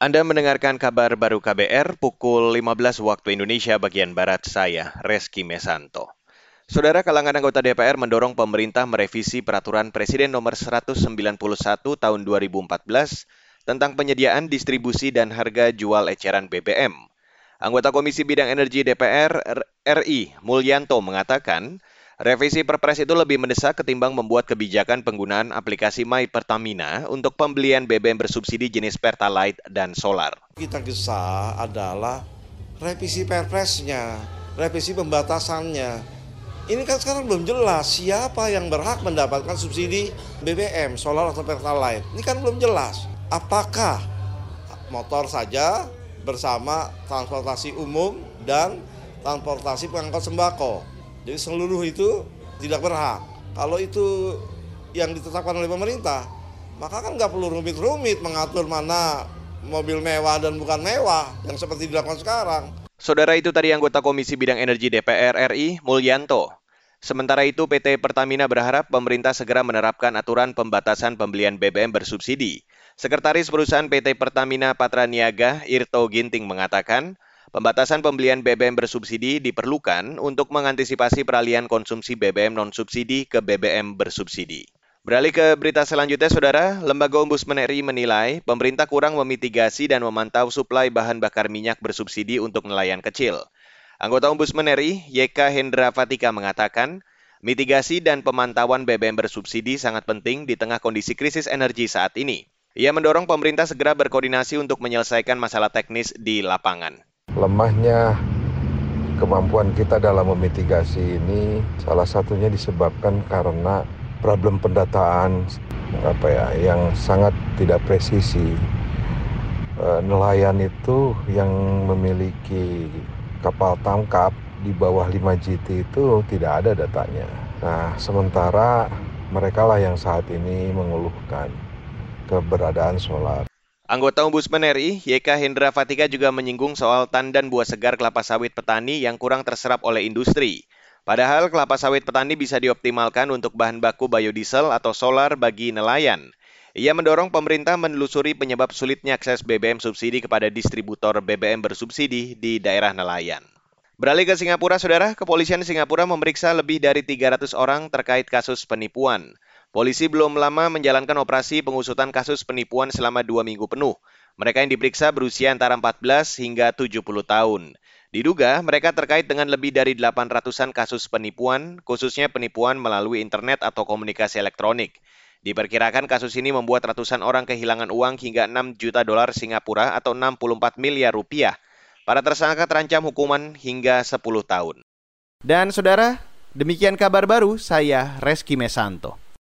Anda mendengarkan kabar baru KBR pukul 15 waktu Indonesia bagian Barat saya, Reski Mesanto. Saudara kalangan anggota DPR mendorong pemerintah merevisi peraturan Presiden nomor 191 tahun 2014 tentang penyediaan distribusi dan harga jual eceran BBM. Anggota Komisi Bidang Energi DPR RI Mulyanto mengatakan, Revisi Perpres itu lebih mendesak ketimbang membuat kebijakan penggunaan aplikasi My Pertamina untuk pembelian BBM bersubsidi jenis Pertalite dan solar. Kita gesa adalah revisi Perpresnya, revisi pembatasannya. Ini kan sekarang belum jelas siapa yang berhak mendapatkan subsidi BBM, solar atau Pertalite. Ini kan belum jelas. Apakah motor saja bersama transportasi umum dan transportasi pengangkut sembako? Jadi seluruh itu tidak berhak. Kalau itu yang ditetapkan oleh pemerintah, maka kan nggak perlu rumit-rumit mengatur mana mobil mewah dan bukan mewah yang seperti dilakukan sekarang. Saudara itu tadi anggota Komisi Bidang Energi DPR RI, Mulyanto. Sementara itu, PT Pertamina berharap pemerintah segera menerapkan aturan pembatasan pembelian BBM bersubsidi. Sekretaris Perusahaan PT Pertamina Patra Niaga, Irto Ginting mengatakan, Pembatasan pembelian BBM bersubsidi diperlukan untuk mengantisipasi peralihan konsumsi BBM non-subsidi ke BBM bersubsidi. Beralih ke berita selanjutnya, Saudara, Lembaga Ombudsman RI menilai pemerintah kurang memitigasi dan memantau suplai bahan bakar minyak bersubsidi untuk nelayan kecil. Anggota Ombudsman RI, YK Hendra Fatika mengatakan, mitigasi dan pemantauan BBM bersubsidi sangat penting di tengah kondisi krisis energi saat ini. Ia mendorong pemerintah segera berkoordinasi untuk menyelesaikan masalah teknis di lapangan lemahnya kemampuan kita dalam memitigasi ini salah satunya disebabkan karena problem pendataan apa ya yang sangat tidak presisi. E, nelayan itu yang memiliki kapal tangkap di bawah 5 GT itu tidak ada datanya. Nah, sementara mereka lah yang saat ini mengeluhkan keberadaan solar. Anggota Ombudsman RI, YK Hendra Fatika juga menyinggung soal tandan buah segar kelapa sawit petani yang kurang terserap oleh industri. Padahal kelapa sawit petani bisa dioptimalkan untuk bahan baku biodiesel atau solar bagi nelayan. Ia mendorong pemerintah menelusuri penyebab sulitnya akses BBM subsidi kepada distributor BBM bersubsidi di daerah nelayan. Beralih ke Singapura, Saudara, kepolisian Singapura memeriksa lebih dari 300 orang terkait kasus penipuan. Polisi belum lama menjalankan operasi pengusutan kasus penipuan selama dua minggu penuh. Mereka yang diperiksa berusia antara 14 hingga 70 tahun. Diduga mereka terkait dengan lebih dari 800-an kasus penipuan, khususnya penipuan melalui internet atau komunikasi elektronik. Diperkirakan kasus ini membuat ratusan orang kehilangan uang hingga 6 juta dolar Singapura atau 64 miliar rupiah. Para tersangka terancam hukuman hingga 10 tahun. Dan saudara, demikian kabar baru saya Reski Mesanto.